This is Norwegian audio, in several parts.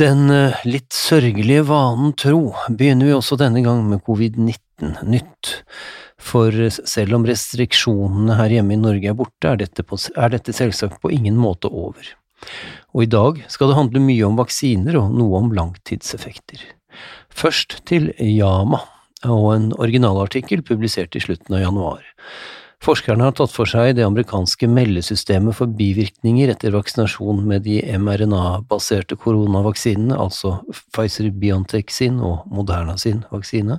Den eh, litt sørgelige vanen tro begynner vi også denne gang med covid-19 nytt, for selv om restriksjonene her hjemme i Norge er borte, er dette, på, er dette selvsagt på ingen måte over. Og i dag skal det handle mye om vaksiner og noe om langtidseffekter. Først til Yama og en originalartikkel publisert i slutten av januar. Forskerne har tatt for seg det amerikanske meldesystemet for bivirkninger etter vaksinasjon med de mRNA-baserte koronavaksinene, altså Pfizer-Biontech sin og Moderna sin vaksine,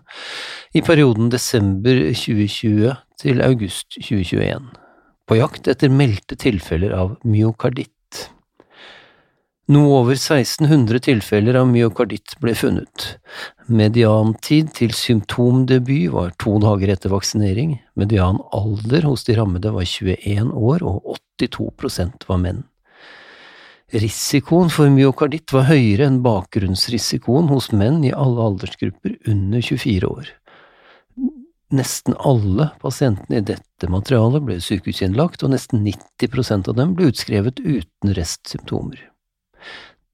i perioden desember 2020 til august 2021, på jakt etter meldte tilfeller av myokarditt. Noe over 1600 tilfeller av myokarditt ble funnet. Mediantid til symptomdebut var to dager etter vaksinering, median alder hos de rammede var 21 år, og 82% var menn. Risikoen for myokarditt var høyere enn bakgrunnsrisikoen hos menn i alle aldersgrupper under 24 år. Nesten alle pasientene i dette materialet ble sykehusinnlagt, og nesten 90% av dem ble utskrevet uten restsymptomer.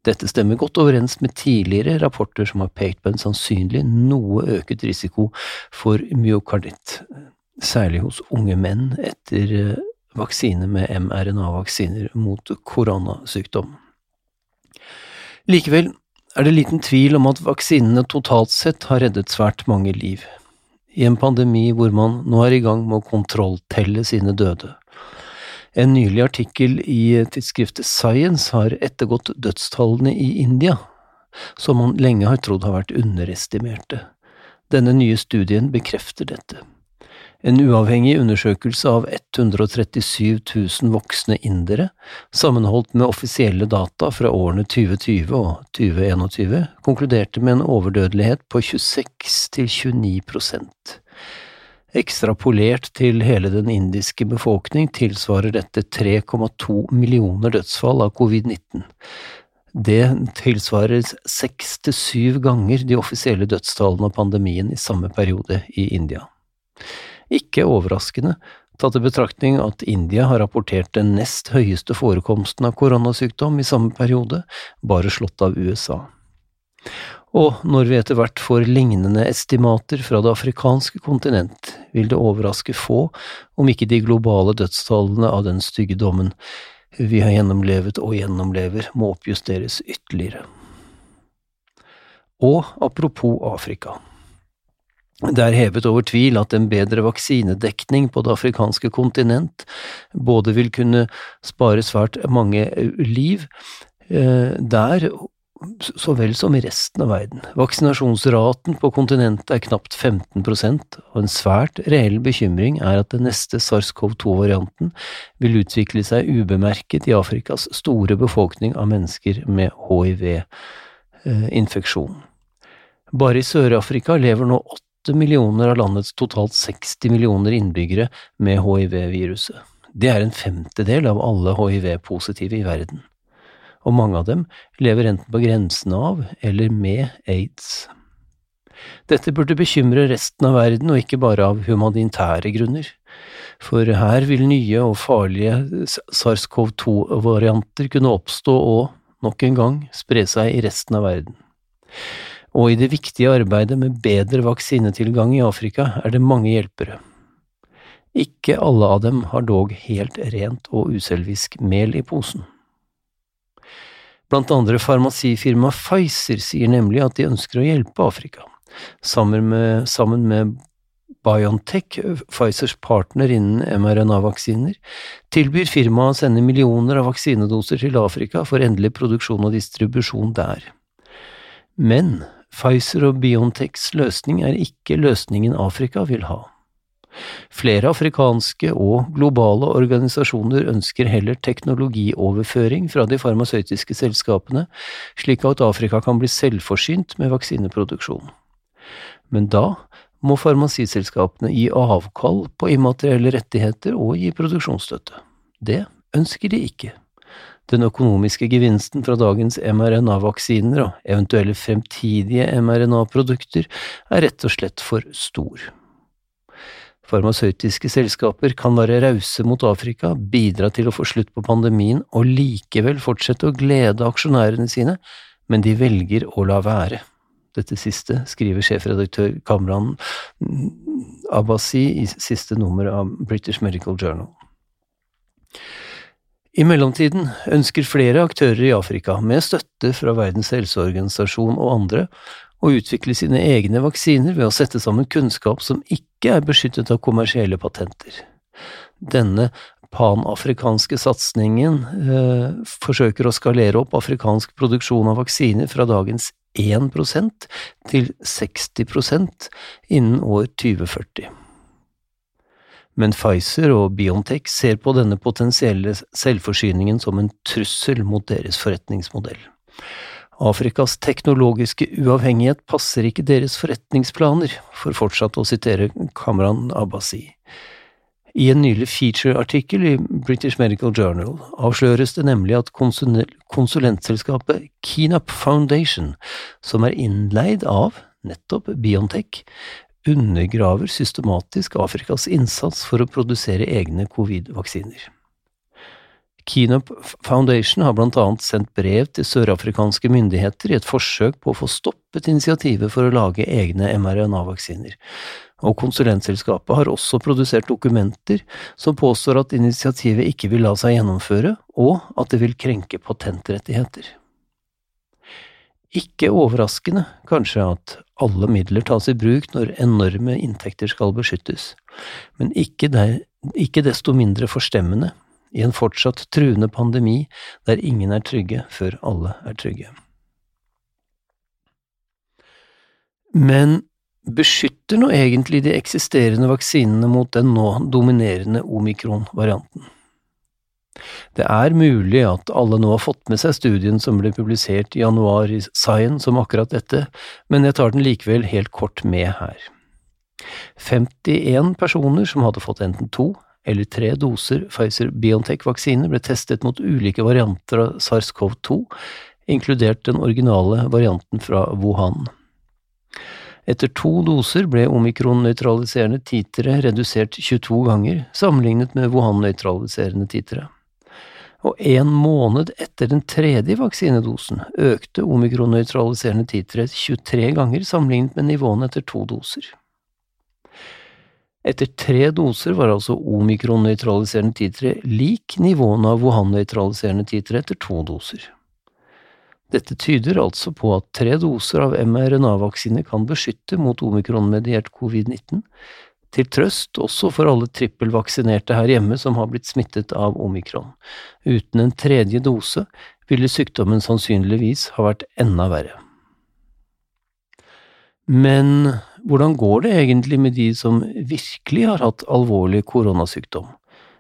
Dette stemmer godt overens med tidligere rapporter som har pekt på en sannsynlig noe øket risiko for myokarditt, særlig hos unge menn etter eh, vaksine med mRNA-vaksiner mot koronasykdom. Likevel er det liten tvil om at vaksinene totalt sett har reddet svært mange liv. I en pandemi hvor man nå er i gang med å kontrolltelle sine døde, en nylig artikkel i tidsskriftet Science har ettergått dødstallene i India, som man lenge har trodd har vært underestimerte. Denne nye studien bekrefter dette. En uavhengig undersøkelse av 137 000 voksne indere, sammenholdt med offisielle data fra årene 2020 og 2021, konkluderte med en overdødelighet på 26 til 29 Ekstrapolert til hele den indiske befolkning tilsvarer dette 3,2 millioner dødsfall av covid-19. Det tilsvarer seks til syv ganger de offisielle dødstallene av pandemien i samme periode i India. Ikke overraskende, tatt i betraktning at India har rapportert den nest høyeste forekomsten av koronasykdom i samme periode, bare slått av USA. Og når vi etter hvert får lignende estimater fra det afrikanske kontinent, vil det overraske få om ikke de globale dødstallene av den stygge dommen vi har gjennomlevet og gjennomlever, må oppjusteres ytterligere. Og apropos Afrika. Det er hevet over tvil at en bedre vaksinedekning på det afrikanske kontinent både vil kunne spare svært mange liv eh, der så vel som i resten av verden. Vaksinasjonsraten på kontinentet er knapt 15% og en svært reell bekymring er at den neste SARS-CoV-2-varianten vil utvikle seg ubemerket i Afrikas store befolkning av mennesker med hiv-infeksjon. Bare i Sør-Afrika lever nå åtte millioner av landets totalt 60 millioner innbyggere med hiv-viruset. Det er en femtedel av alle hiv-positive i verden og mange av dem lever enten på grensen av eller med aids. Dette burde bekymre resten av verden, og ikke bare av humanitære grunner, for her vil nye og farlige SARS-CoV-2-varianter kunne oppstå og, nok en gang, spre seg i resten av verden. Og i det viktige arbeidet med bedre vaksinetilgang i Afrika er det mange hjelpere. Ikke alle av dem har dog helt rent og uselvisk mel i posen. Blant andre farmasifirmaet Pfizer sier nemlig at de ønsker å hjelpe Afrika. Sammen med, sammen med BioNTech, Pfizers partner innen mRNA-vaksiner, tilbyr firmaet å sende millioner av vaksinedoser til Afrika for endelig produksjon og distribusjon der. Men Pfizer og BioNTechs løsning er ikke løsningen Afrika vil ha. Flere afrikanske og globale organisasjoner ønsker heller teknologioverføring fra de farmasøytiske selskapene, slik at Afrika kan bli selvforsynt med vaksineproduksjon. Men da må farmasiselskapene gi avkall på immaterielle rettigheter og gi produksjonsstøtte. Det ønsker de ikke. Den økonomiske gevinsten fra dagens mRNA-vaksiner og eventuelle fremtidige mRNA-produkter er rett og slett for stor. Farmasøytiske selskaper kan være rause mot Afrika, bidra til å få slutt på pandemien og likevel fortsette å glede aksjonærene sine, men de velger å la være. Dette siste skriver sjefredaktør Kamran Abbasi i siste nummer av British Medical Journal. I mellomtiden ønsker flere aktører i Afrika, med støtte fra Verdens helseorganisasjon og andre, å utvikle sine egne vaksiner ved å sette sammen kunnskap som ikke er beskyttet av kommersielle patenter. Denne panafrikanske satsingen eh, forsøker å skalere opp afrikansk produksjon av vaksiner fra dagens 1% til 60% innen år 2040 men Pfizer og Biontech ser på denne potensielle selvforsyningen som en trussel mot deres forretningsmodell. Afrikas teknologiske uavhengighet passer ikke deres forretningsplaner, for fortsatt å sitere Kamran Abbasi. I en nylig feature-artikkel i British Medical Journal avsløres det nemlig at konsulentselskapet Keenup Foundation, som er innleid av nettopp Biontech, undergraver systematisk Afrikas innsats for å produsere egne covid-vaksiner. Keenup Foundation har blant annet sendt brev til sørafrikanske myndigheter i et forsøk på å få stoppet initiativet for å lage egne mRNA-vaksiner, og konsulentselskapet har også produsert dokumenter som påstår at initiativet ikke vil la seg gjennomføre, og at det vil krenke patentrettigheter. Ikke overraskende, kanskje, at alle midler tas i bruk når enorme inntekter skal beskyttes, men ikke, der, ikke desto mindre forstemmende i en fortsatt truende pandemi der ingen er trygge før alle er trygge. Men beskytter nå egentlig de eksisterende vaksinene mot den nå dominerende omikron-varianten? Det er mulig at alle nå har fått med seg studien som ble publisert i januar i Science om akkurat dette, men jeg tar den likevel helt kort med her. 51 personer som hadde fått enten to eller tre doser Pfizer-Biontech-vaksine, ble testet mot ulike varianter av SARS-CoV-2, inkludert den originale varianten fra Wuhan. Etter to doser ble omikron-nøytraliserende titere redusert 22 ganger, sammenlignet med Wuhan-nøytraliserende titere og en måned etter den tredje vaksinedosen økte omikron-nøytraliserende titere 23 ganger sammenlignet med nivåene etter to doser. Etter tre doser var altså omikron-nøytraliserende titre lik nivåene av Wuhan-nøytraliserende titre etter to doser. Dette tyder altså på at tre doser av mRNA-vaksine kan beskytte mot omikron-mediert covid-19, til trøst også for alle trippelvaksinerte her hjemme som har blitt smittet av omikron. Uten en tredje dose ville sykdommen sannsynligvis ha vært enda verre. Men hvordan går det egentlig med de som virkelig har hatt alvorlig koronasykdom?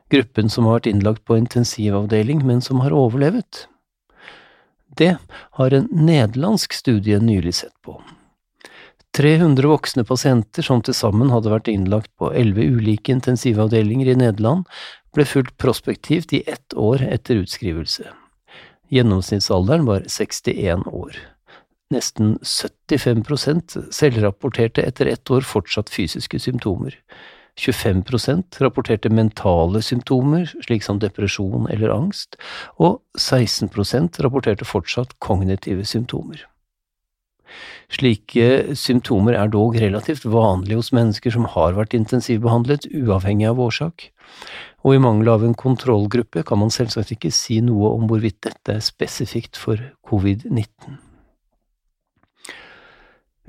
Gruppen som har vært innlagt på intensivavdeling, men som har overlevet? Det har en nederlandsk studie nylig sett på. 300 voksne pasienter som til sammen hadde vært innlagt på elleve ulike intensivavdelinger i Nederland, ble fulgt prospektivt i ett år etter utskrivelse. Gjennomsnittsalderen var 61 år. Nesten 75% selvrapporterte etter ett år fortsatt fysiske symptomer. 25 rapporterte mentale symptomer, slik som depresjon eller angst, og 16% rapporterte fortsatt kognitive symptomer. Slike symptomer er dog relativt vanlige hos mennesker som har vært intensivbehandlet, uavhengig av årsak, og i mangel av en kontrollgruppe kan man selvsagt ikke si noe om hvorvidt dette er spesifikt for covid-19.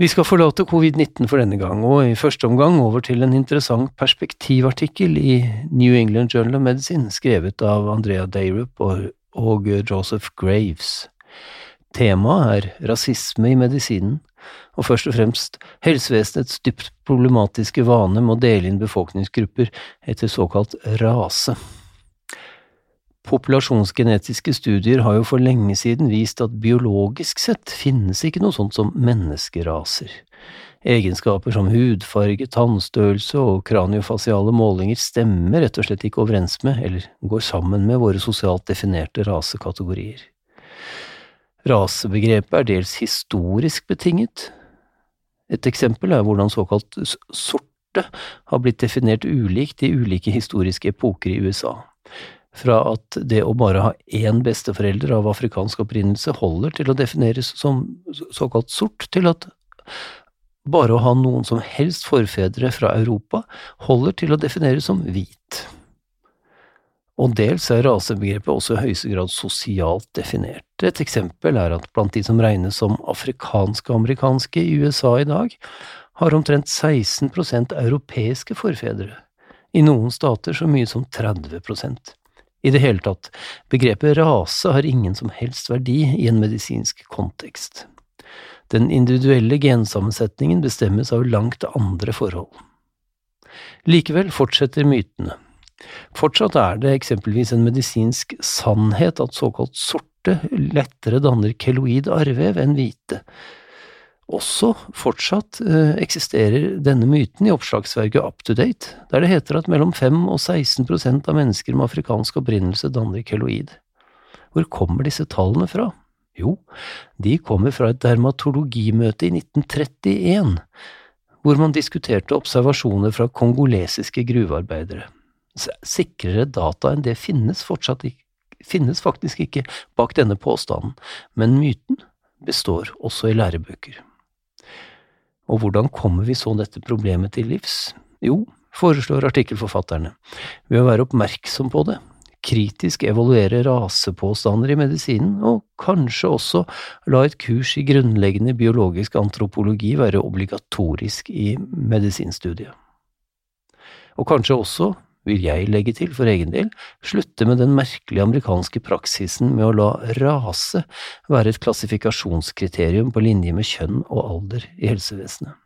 Vi skal forlate covid-19 for denne gang, og i første omgang over til en interessant perspektivartikkel i New England Journal of Medicine, skrevet av Andrea Dayrup og Joseph Graves. Temaet er rasisme i medisinen, og først og fremst helsevesenets dypt problematiske vane med å dele inn befolkningsgrupper etter såkalt rase. Populasjonsgenetiske studier har jo for lenge siden vist at biologisk sett finnes ikke noe sånt som menneskeraser. Egenskaper som hudfarge, tannstørrelse og kraniofasiale målinger stemmer rett og slett ikke overens med, eller går sammen med, våre sosialt definerte rasekategorier. Rasebegrepet er dels historisk betinget. Et eksempel er hvordan såkalt sorte har blitt definert ulikt i ulike historiske epoker i USA fra at det å bare ha én besteforelder av afrikansk opprinnelse holder til å defineres som såkalt sort, til at bare å ha noen som helst forfedre fra Europa holder til å defineres som hvit. Og dels er rasebegrepet også i høyeste grad sosialt definert. Et eksempel er at blant de som regnes som afrikanske amerikanske i USA i dag, har omtrent 16% europeiske forfedre, i noen stater så mye som 30 i det hele tatt, begrepet rase har ingen som helst verdi i en medisinsk kontekst. Den individuelle gensammensetningen bestemmes av langt andre forhold. Likevel fortsetter mytene. Fortsatt er det eksempelvis en medisinsk sannhet at såkalt sorte lettere danner keloid arrvev enn hvite, også fortsatt eh, eksisterer denne myten i oppslagsverket Up to Date, der det heter at mellom 5 og 16 prosent av mennesker med afrikansk opprinnelse danner keloid. Hvor kommer disse tallene fra? Jo, de kommer fra et dermatologimøte i 1931, hvor man diskuterte observasjoner fra kongolesiske gruvearbeidere. Sikrere data enn det finnes ikke, finnes faktisk ikke bak denne påstanden, men myten består også i lærebøker. Og hvordan kommer vi så dette problemet til livs? Jo, foreslår artikkelforfatterne, ved å være oppmerksom på det, kritisk evaluere rasepåstander i medisinen, og kanskje også la et kurs i grunnleggende biologisk antropologi være obligatorisk i medisinstudiet. Og kanskje også vil jeg legge til for egen del, slutte med den merkelige amerikanske praksisen med å la rase være et klassifikasjonskriterium på linje med kjønn og alder i helsevesenet.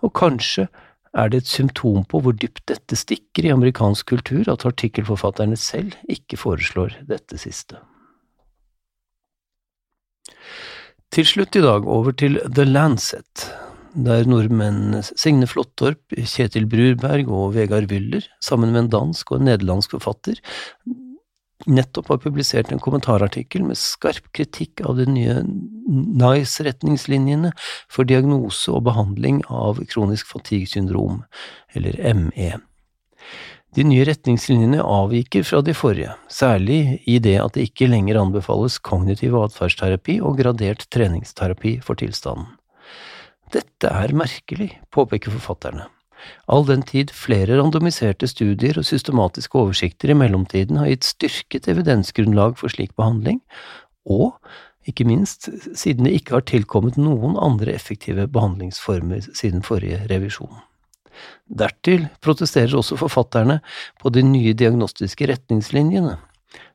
Og kanskje er det et symptom på hvor dypt dette stikker i amerikansk kultur at artikkelforfatterne selv ikke foreslår dette siste. Til slutt i dag over til The Lancet, der nordmenn Signe Flåttorp, Kjetil Brurberg og Vegard Wyller, sammen med en dansk og en nederlandsk forfatter, nettopp har publisert en kommentarartikkel med skarp kritikk av de nye NICE-retningslinjene for diagnose og behandling av kronisk fatigue-syndrom, eller ME. De nye retningslinjene avviker fra de forrige, særlig i det at det ikke lenger anbefales kognitiv atferdsterapi og gradert treningsterapi for tilstanden. Dette er merkelig, påpeker forfatterne, all den tid flere randomiserte studier og systematiske oversikter i mellomtiden har gitt styrket evidensgrunnlag for slik behandling, og, ikke minst, siden det ikke har tilkommet noen andre effektive behandlingsformer siden forrige revisjon. Dertil protesterer også forfatterne på de nye diagnostiske retningslinjene,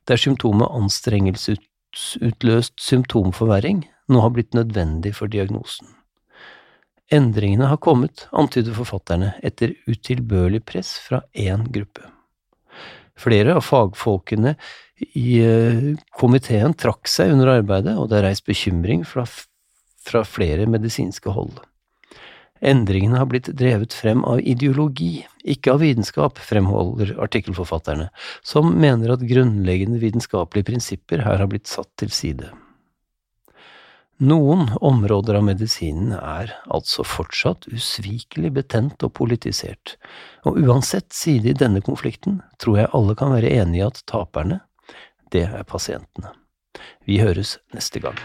der symptomet anstrengelsesutløst symptomforverring nå har blitt nødvendig for diagnosen. Endringene har kommet, antyder forfatterne, etter utilbørlig press fra én gruppe. Flere av fagfolkene i eh, komiteen trakk seg under arbeidet, og det er reist bekymring fra, fra flere medisinske hold. Endringene har blitt drevet frem av ideologi, ikke av vitenskap, fremholder artikkelforfatterne, som mener at grunnleggende vitenskapelige prinsipper her har blitt satt til side. Noen områder av medisinen er altså fortsatt usvikelig betent og politisert, og uansett side i denne konflikten tror jeg alle kan være enige i at taperne, det er pasientene. Vi høres neste gang.